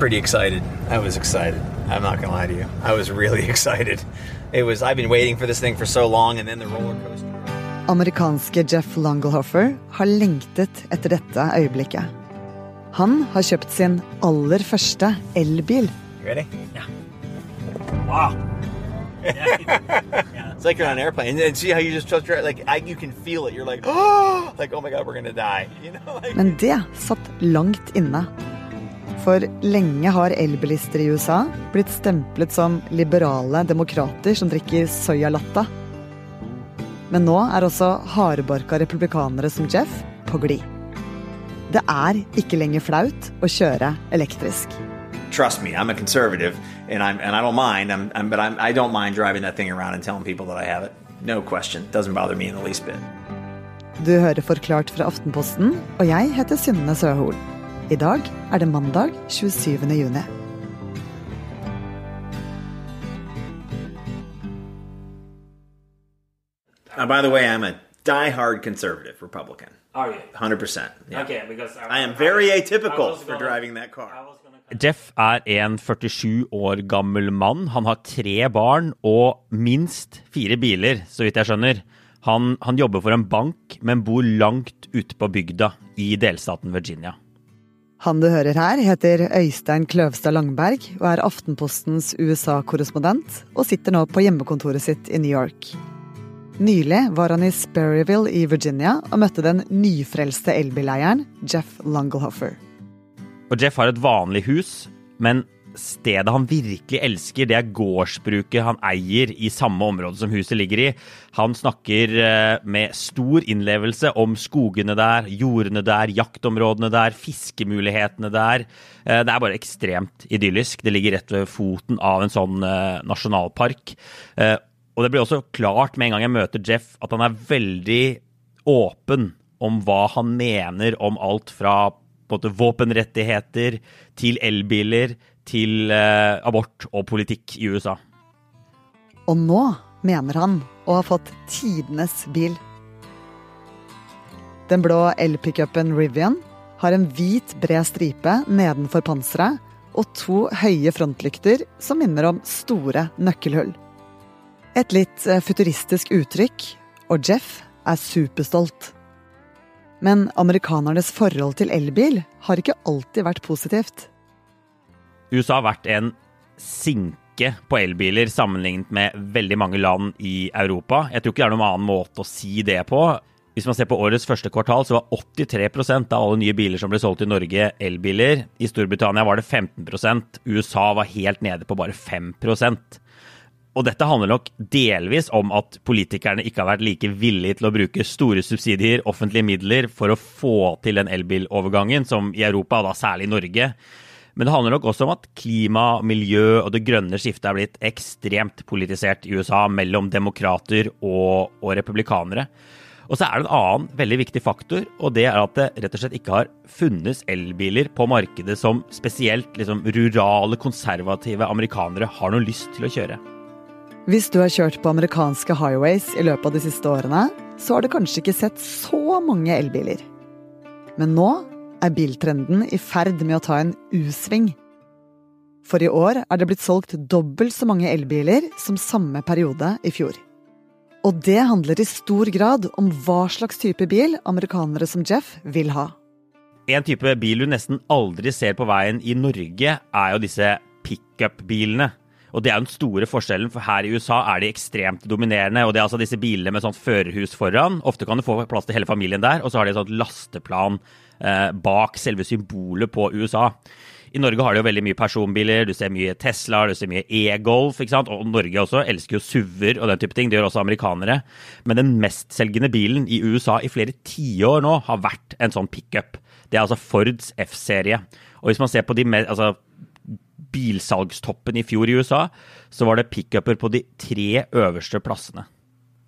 pretty excited. I was excited. I'm not gonna lie to you. I was really excited. It was. I've been waiting for this thing for so long, and then the roller coaster. Amerikanske Jeff Langlehoffer har lengtet etter dette øyeblikket. Han har kjøpt sin aller første elbil. Ready? Yeah. Wow. It's like you're on an airplane, and see how you just trust your like I, you can feel it. You're like, oh, like oh my god, we're gonna die. You know, like, Men det satt langt inne. For lenge har elbilister i USA blitt stemplet som liberale demokrater som drikker soyalatta. Men nå er også hardbarka republikanere som Jeff på glid. Det er ikke lenger flaut å kjøre elektrisk. trust me, I'm a conservative, and I'm and I don't mind. I'm, I'm but I'm, I don't mind driving that thing around and telling people that I have it. No question. Doesn't bother me in the least bit. Du hører Forklart fra Aftenposten, og jeg heter Synne Søhol. I dag er det mandag 27. juni. Uh, by the way, I'm a die-hard conservative Republican. Are you? 100%. Yeah. Okay, because I, I am very I atypical for gonna- driving that car. Jeff er en 47 år gammel mann. Han har tre barn og minst fire biler, så vidt jeg skjønner. Han, han jobber for en bank, men bor langt ute på bygda i delstaten Virginia. Han du hører her, heter Øystein Kløvstad Langberg og er Aftenpostens USA-korrespondent, og sitter nå på hjemmekontoret sitt i New York. Nylig var han i Sperryville i Virginia og møtte den nyfrelste elbileieren Jeff Lunglehoffer. Og Jeff har et vanlig hus, men stedet han virkelig elsker, det er gårdsbruket han eier i samme område som huset ligger i. Han snakker eh, med stor innlevelse om skogene der, jordene der, jaktområdene der, fiskemulighetene der. Eh, Det er bare ekstremt idyllisk. Det ligger rett ved foten av en sånn eh, nasjonalpark. Og det blir også klart med en gang jeg møter Jeff, at han er veldig åpen om hva han mener om alt fra måte, våpenrettigheter til elbiler til eh, abort og politikk i USA. Og nå mener han å ha fått tidenes bil. Den blå elpickupen Rivian har en hvit, bred stripe nedenfor panseret og to høye frontlykter som minner om store nøkkelhull. Et litt eh, futuristisk uttrykk, og Jeff er superstolt. Men amerikanernes forhold til elbil har ikke alltid vært positivt. USA har vært en sinke på elbiler sammenlignet med veldig mange land i Europa. Jeg tror ikke det er noen annen måte å si det på. Hvis man ser på årets første kvartal, så var 83% av alle nye biler som ble solgt i Norge, elbiler. I Storbritannia var det 15% USA var helt nede på bare 5% og dette handler nok delvis om at politikerne ikke har vært like villige til å bruke store subsidier, offentlige midler, for å få til den elbilovergangen, som i Europa, og da særlig i Norge. Men det handler nok også om at klima, miljø og det grønne skiftet er blitt ekstremt politisert i USA mellom demokrater og, og republikanere. Og så er det en annen veldig viktig faktor, og det er at det rett og slett ikke har funnes elbiler på markedet som spesielt liksom, rurale, konservative amerikanere har noe lyst til å kjøre. Hvis du har kjørt på amerikanske highways i løpet av de siste årene, så har du kanskje ikke sett så mange elbiler. Men nå er biltrenden i ferd med å ta en U-sving. For i år er det blitt solgt dobbelt så mange elbiler som samme periode i fjor. Og det handler i stor grad om hva slags type bil amerikanere som Jeff vil ha. En type bil du nesten aldri ser på veien i Norge, er jo disse pickup-bilene. Og det er den store forskjellen, for her i USA er de ekstremt dominerende. Og det er altså disse bilene med sånt førerhus foran. Ofte kan du få plass til hele familien der. Og så har de et sånt lasteplan bak selve symbolet på USA. I Norge har de jo veldig mye personbiler. Du ser mye Tesla, du ser mye e-Golf. ikke sant? Og Norge også elsker jo SUV-er og den type ting. Det gjør også amerikanere. Men den mestselgende bilen i USA i flere tiår nå har vært en sånn pickup. Det er altså Fords F-serie. Og hvis man ser på de altså, bilsalgstoppen i fjor i USA, så var det pickuper på de tre øverste plassene.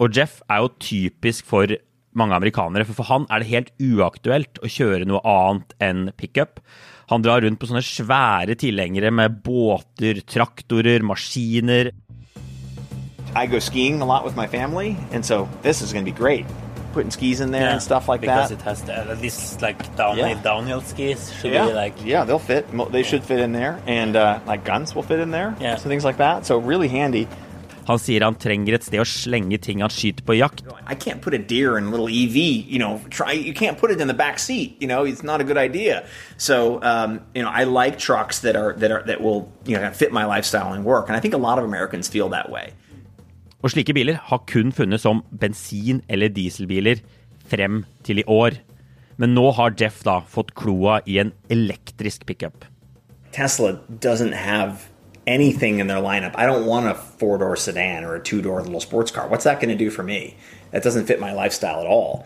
Og Jeff er jo typisk for mange amerikanere, for for han er det helt uaktuelt å kjøre noe annet enn pickup. Han drar rundt på sånne svære tilhengere med båter, traktorer, maskiner. I go skiing a lot with my family, and so this is going to be great. putting skis in there Yeah, and stuff like because that. it has the, at least like downhill, Yeah. downhill skis should yeah, be like yeah, they'll fit. They should fit in there, and uh, like guns will fit in there. Yeah. so things like that. So really handy. Han sier han trenger et sted å slenge ting han skyter på jakt. I can't put a deer in a little EV. You know, try. You can't put it in the back seat. You know, it's not a good idea. So, um, you know, I like trucks that are that are that will you know fit my lifestyle and work. And I think a lot of Americans feel that way. Og slike biler har kun funnet som bensin- eller dieselbiler frem til i år. Men nå har Jeff da fått kloa i en elektrisk pickup. Tesla doesn't have anything in their lineup. I don't want a four door sedan or a two door little sports car. What's that going to do for me? That doesn't fit my lifestyle at all.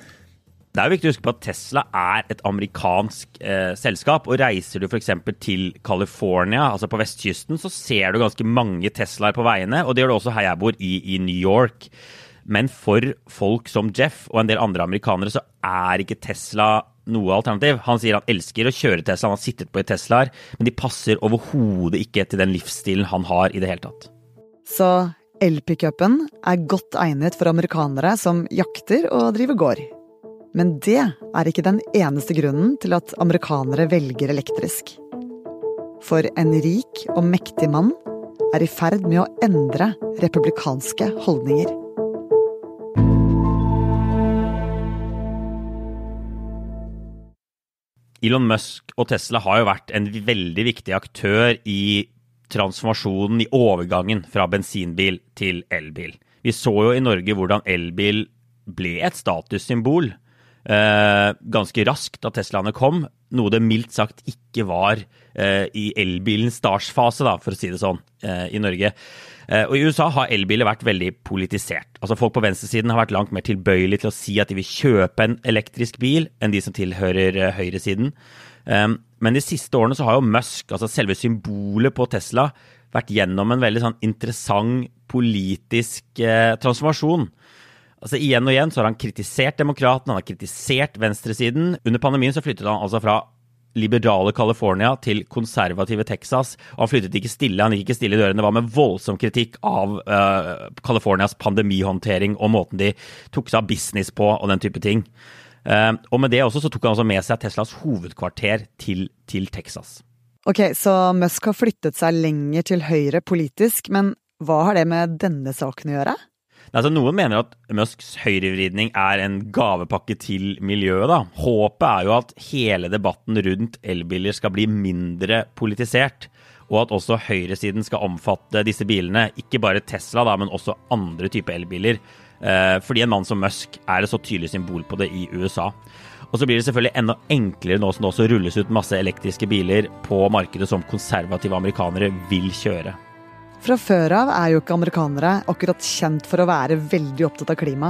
Det er viktig å huske på at Tesla er et amerikansk eh, selskap. og Reiser du f.eks. til California, altså på vestkysten, så ser du ganske mange Teslaer på veiene. Og det gjør du også her jeg bor, i, i New York. Men for folk som Jeff og en del andre amerikanere, så er ikke Tesla noe alternativ. Han sier han elsker å kjøre Tesla, han har sittet på i Teslaer, men de passer overhodet ikke til den livsstilen han har i det hele tatt. Så elpickupen er godt egnet for amerikanere som jakter og driver gård. Men det er ikke den eneste grunnen til at amerikanere velger elektrisk. For en rik og mektig mann er i ferd med å endre republikanske holdninger. Elon Musk og Tesla har jo vært en veldig viktig aktør i transformasjonen, i overgangen fra bensinbil til elbil. Vi så jo i Norge hvordan elbil ble et statussymbol eh, ganske raskt da Teslaene kom, noe det mildt sagt ikke var eh, i elbilens startfase, for å si det sånn, eh, i Norge. Eh, og I USA har elbiler vært veldig politisert. Altså Folk på venstresiden har vært langt mer tilbøyelige til å si at de vil kjøpe en elektrisk bil, enn de som tilhører eh, høyresiden. Um, men de siste årene så har jo Musk, altså selve symbolet på Tesla, vært gjennom en veldig sånn interessant politisk eh, transformasjon. Altså Igjen og igjen så har han kritisert demokratene, han har kritisert venstresiden. Under pandemien så flyttet han altså fra liberale California til konservative Texas. Og han flyttet ikke stille, han gikk ikke stille i dørene. Det var med voldsom kritikk av uh, Californias pandemihåndtering og måten de tok seg av business på og den type ting. Uh, og med det også så tok han også med seg Teslas hovedkvarter til, til Texas. Ok, så Musk har flyttet seg lenger til høyre politisk, men hva har det med denne saken å gjøre? Altså, noen mener at Musks høyrevridning er en gavepakke til miljøet. da. Håpet er jo at hele debatten rundt elbiler skal bli mindre politisert. Og at også høyresiden skal omfatte disse bilene. Ikke bare Tesla, da, men også andre typer elbiler. Eh, fordi en mann som Musk er et så tydelig symbol på det i USA. Og så blir det selvfølgelig enda enklere nå som det også rulles ut masse elektriske biler på markedet som konservative amerikanere vil kjøre. Fra før av er jo ikke amerikanere akkurat kjent for å være veldig opptatt av klima.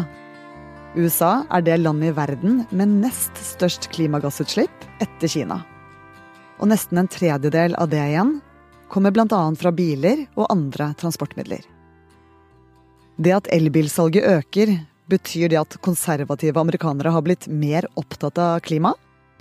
USA er det landet i verden med nest størst klimagassutslipp etter Kina. Og nesten en tredjedel av det igjen kommer bl.a. fra biler og andre transportmidler. Det at elbilsalget øker, betyr det at konservative amerikanere har blitt mer opptatt av klima?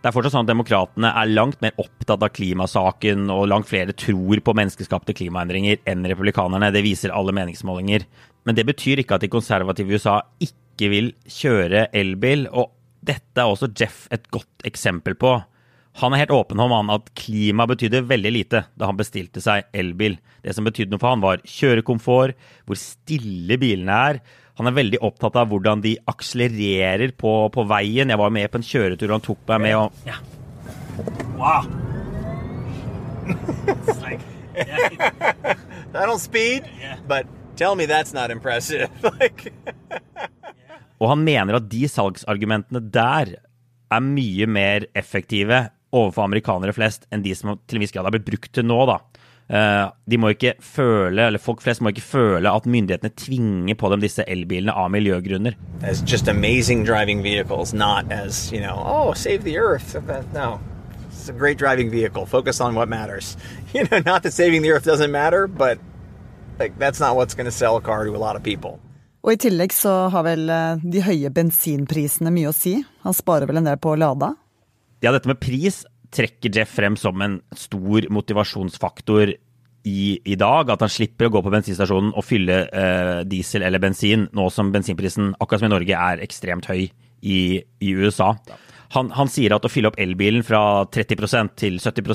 Det er fortsatt sånn at Demokratene er langt mer opptatt av klimasaken, og langt flere tror på menneskeskapte klimaendringer enn republikanerne. Det viser alle meningsmålinger. Men det betyr ikke at de konservative i USA ikke vil kjøre elbil, og dette er også Jeff et godt eksempel på. Han er helt åpen om han at klima betydde veldig lite da han bestilte seg elbil. Det som betydde noe for han var kjørekomfort, hvor stille bilene er. Han er veldig opptatt av hvordan de akselererer på, på veien. Jeg var med på en kjøretur og han tok meg med og ja. Wow. like, yeah, That on speed, Yeah. but tell me that's not impressive. like, Og han mener at de salgsargumentene der er mye mer effektive overfor amerikanere flest enn de som til en viss grad har blitt brukt til nå. da. Eh, de må ikke føle, eller Folk flest må ikke føle at myndighetene tvinger på dem disse elbilene av miljøgrunner. as just amazing driving vehicles, as you know, oh, save the earth. That- No, it's a great driving vehicle. Focus on what matters. You know, not that saving the earth doesn't matter, but like that's not what's going to sell a car to a lot of people. Og i tillegg så har vel eh, de høye bensinprisene mye å si. Han sparer vel en del på å lade? Ja, dette med pris trekker Jeff frem som en stor motivasjonsfaktor i, i dag. At han slipper å gå på bensinstasjonen og fylle eh, diesel eller bensin, nå som bensinprisen, akkurat som i Norge, er ekstremt høy i, i USA. Han, han, sier at å fylle opp elbilen fra 30% til 70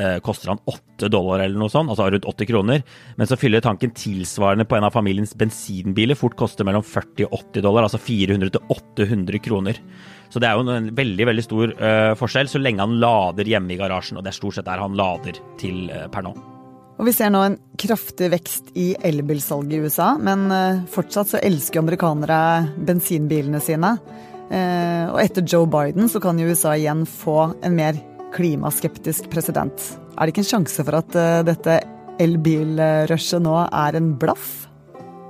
eh, koster han 8 dollar eller noe sånt, altså rundt 80 kroner. Mens å fylle tanken tilsvarende på en av familiens bensinbiler fort koster mellom 40 og 80 dollar, altså 400 til 800 kroner. Så det er jo en veldig veldig stor uh, forskjell så lenge han lader hjemme i garasjen, og det er stort sett der han lader til uh, per nå. Og Vi ser nå en kraftig vekst i elbilsalget i USA, men uh, fortsatt så elsker amerikanere bensinbilene sine. Og etter Joe Biden så kan jo USA igjen få en mer klimaskeptisk president. Er det ikke en sjanse for at dette elbilrushet nå er en blaff?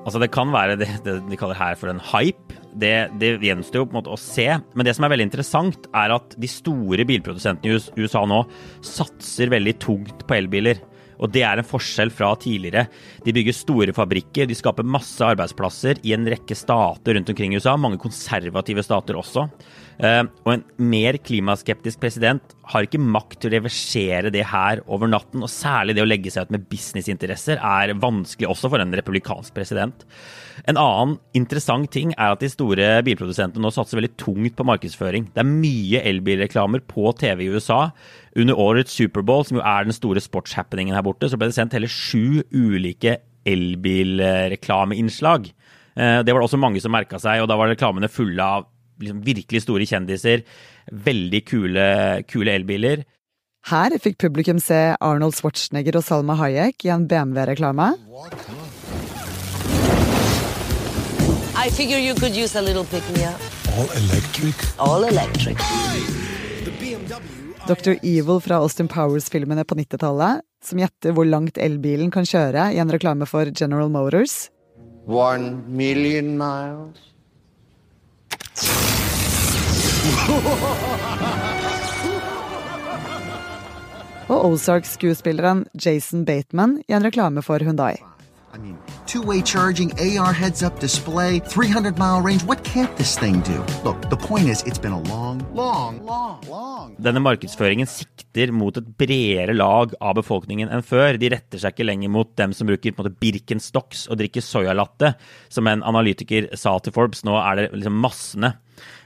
Altså Det kan være det, det de kaller her for en hype det, det gjenstår jo på en måte å se. Men det som er veldig interessant, er at de store bilprodusentene i USA nå satser veldig tungt på elbiler. Og det er en forskjell fra tidligere. De bygger store fabrikker, de skaper masse arbeidsplasser i en rekke stater rundt omkring i USA, mange konservative stater også. Eh, og en mer klimaskeptisk president har ikke makt til å reversere det her over natten. Og særlig det å legge seg ut med businessinteresser er vanskelig også for en republikansk president. En annen interessant ting er at de store bilprodusentene nå satser veldig tungt på markedsføring. Det er mye elbilreklamer på TV i USA. Under årets Superbowl, som jo er den store sportshappeningen her borte, så ble det sendt hele sju ulike elbilreklameinnslag. Eh, det var det også mange som merka seg, og da var reklamene fulle av liksom virkelig store kjendiser. Veldig kule, kule elbiler. Her fikk publikum se Arnold Schwarzenegger og Salma Hayek i en BMW-reklame. I figure you could use a little pick-me-up. All electric? All electric. Dr. Evil fra Austin Powers-filmene på 90-tallet, som gjetter hvor langt elbilen kan kjøre i en reklame for General Motors. One million miles. Og Ozark-skuespilleren Jason Bateman i en reklame for Hundai. I mean, two-way charging, AR heads-up display, 300-mile range. What can't this thing do? Look, the point is, it's been a long, long, long, long. Denne markedsføringen sikter mot et bredere lag av befolkningen enn før. De retter seg ikke lenger mot dem som bruker på en måte Birkenstocks og drikker soyalatte, som en analytiker sa til Forbes. Nå er det liksom massene.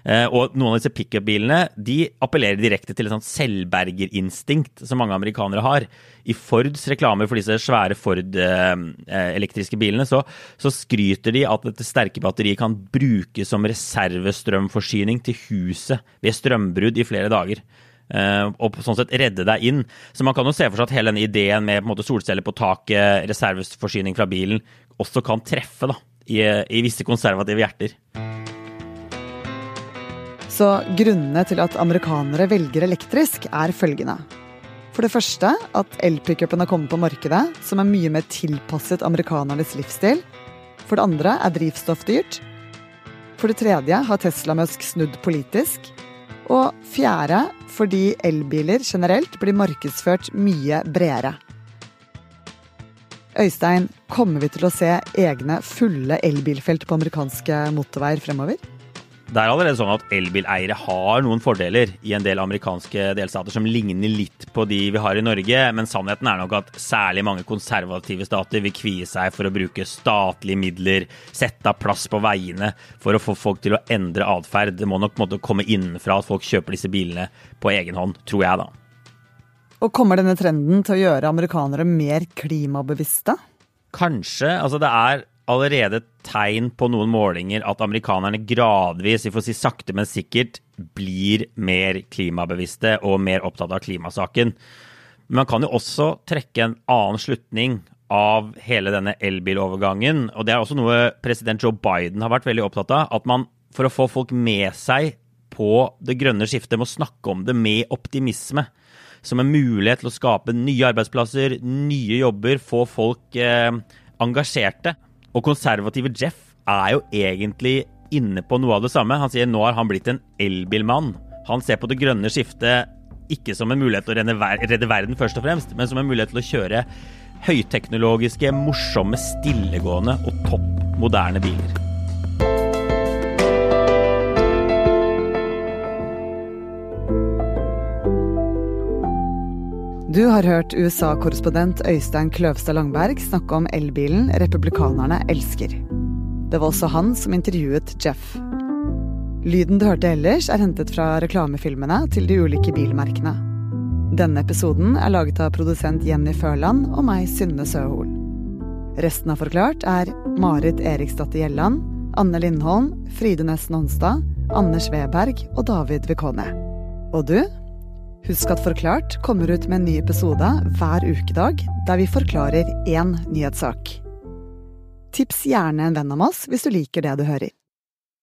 Eh, og noen av disse pickup-bilene de appellerer direkte til et sånt selvbergerinstinkt som mange amerikanere har. I Fords reklamer for disse svære Ford-elektriske eh, bilene så, så, skryter de at dette sterke batteriet kan brukes som reservestrømforsyning til huset ved strømbrudd i flere dager. Og sånn sett redde deg inn. Så man kan jo se for seg at hele denne ideen med måte, solceller på taket, reserveforsyning fra bilen, også kan treffe da, i, i visse konservative hjerter. Så grunnene til at amerikanere velger elektrisk, er følgende. For det første at elpickupen har kommet på markedet, som er mye mer tilpasset amerikanernes livsstil. For det andre er drivstoff dyrt. For det tredje har Tesla Musk snudd politisk. Og fjerde fordi elbiler generelt blir markedsført mye bredere. Øystein, kommer vi til å se egne fulle elbilfelt på amerikanske motorveier fremover? Det er allerede sånn at elbileiere har noen fordeler i en del amerikanske delstater som ligner litt på de vi har i Norge, men sannheten er nok at særlig mange konservative stater vil kvie seg for å bruke statlige midler, sette av plass på veiene for å få folk til å endre atferd. Det må nok måtte komme innenfra at folk kjøper disse bilene på egen hånd, tror jeg da. Og kommer denne trenden til å gjøre amerikanere mer klimabevisste? Kanskje. Altså det er allerede tegn på noen målinger at amerikanerne gradvis, vi får si sakte, men sikkert, blir mer klimabevisste og mer opptatt av klimasaken. Men man kan jo også trekke en annen slutning av hele denne elbilovergangen. Og det er også noe president Joe Biden har vært veldig opptatt av. At man for å få folk med seg på det grønne skiftet må snakke om det med optimisme. Som en mulighet til å skape nye arbeidsplasser, nye jobber, få folk eh, engasjerte. Og konservative Jeff er jo egentlig inne på noe av det samme. Han sier nå har han blitt en elbilmann. Han ser på det grønne skiftet ikke som en mulighet til å redde verden, først og fremst, men som en mulighet til å kjøre høyteknologiske, morsomme, stillegående og topp moderne biler. Du har hørt USA-korrespondent Øystein Kløvstad Langberg snakke om elbilen republikanerne elsker. Det var også han som intervjuet Jeff. Lyden du hørte ellers, er hentet fra reklamefilmene til de ulike bilmerkene. Denne episoden er laget av produsent Jenny Førland og meg, Synne Søhol. Resten av Forklart er Marit Eriksdatter Gjelland, Anne Lindholm, Fride Næss Nonstad, Anders Weberg og David Vekone. Og du? Husk at Forklart kommer ut med en ny episode hver ukedag der vi forklarer én nyhetssak. Tips gjerne en venn om oss hvis du liker det du hører.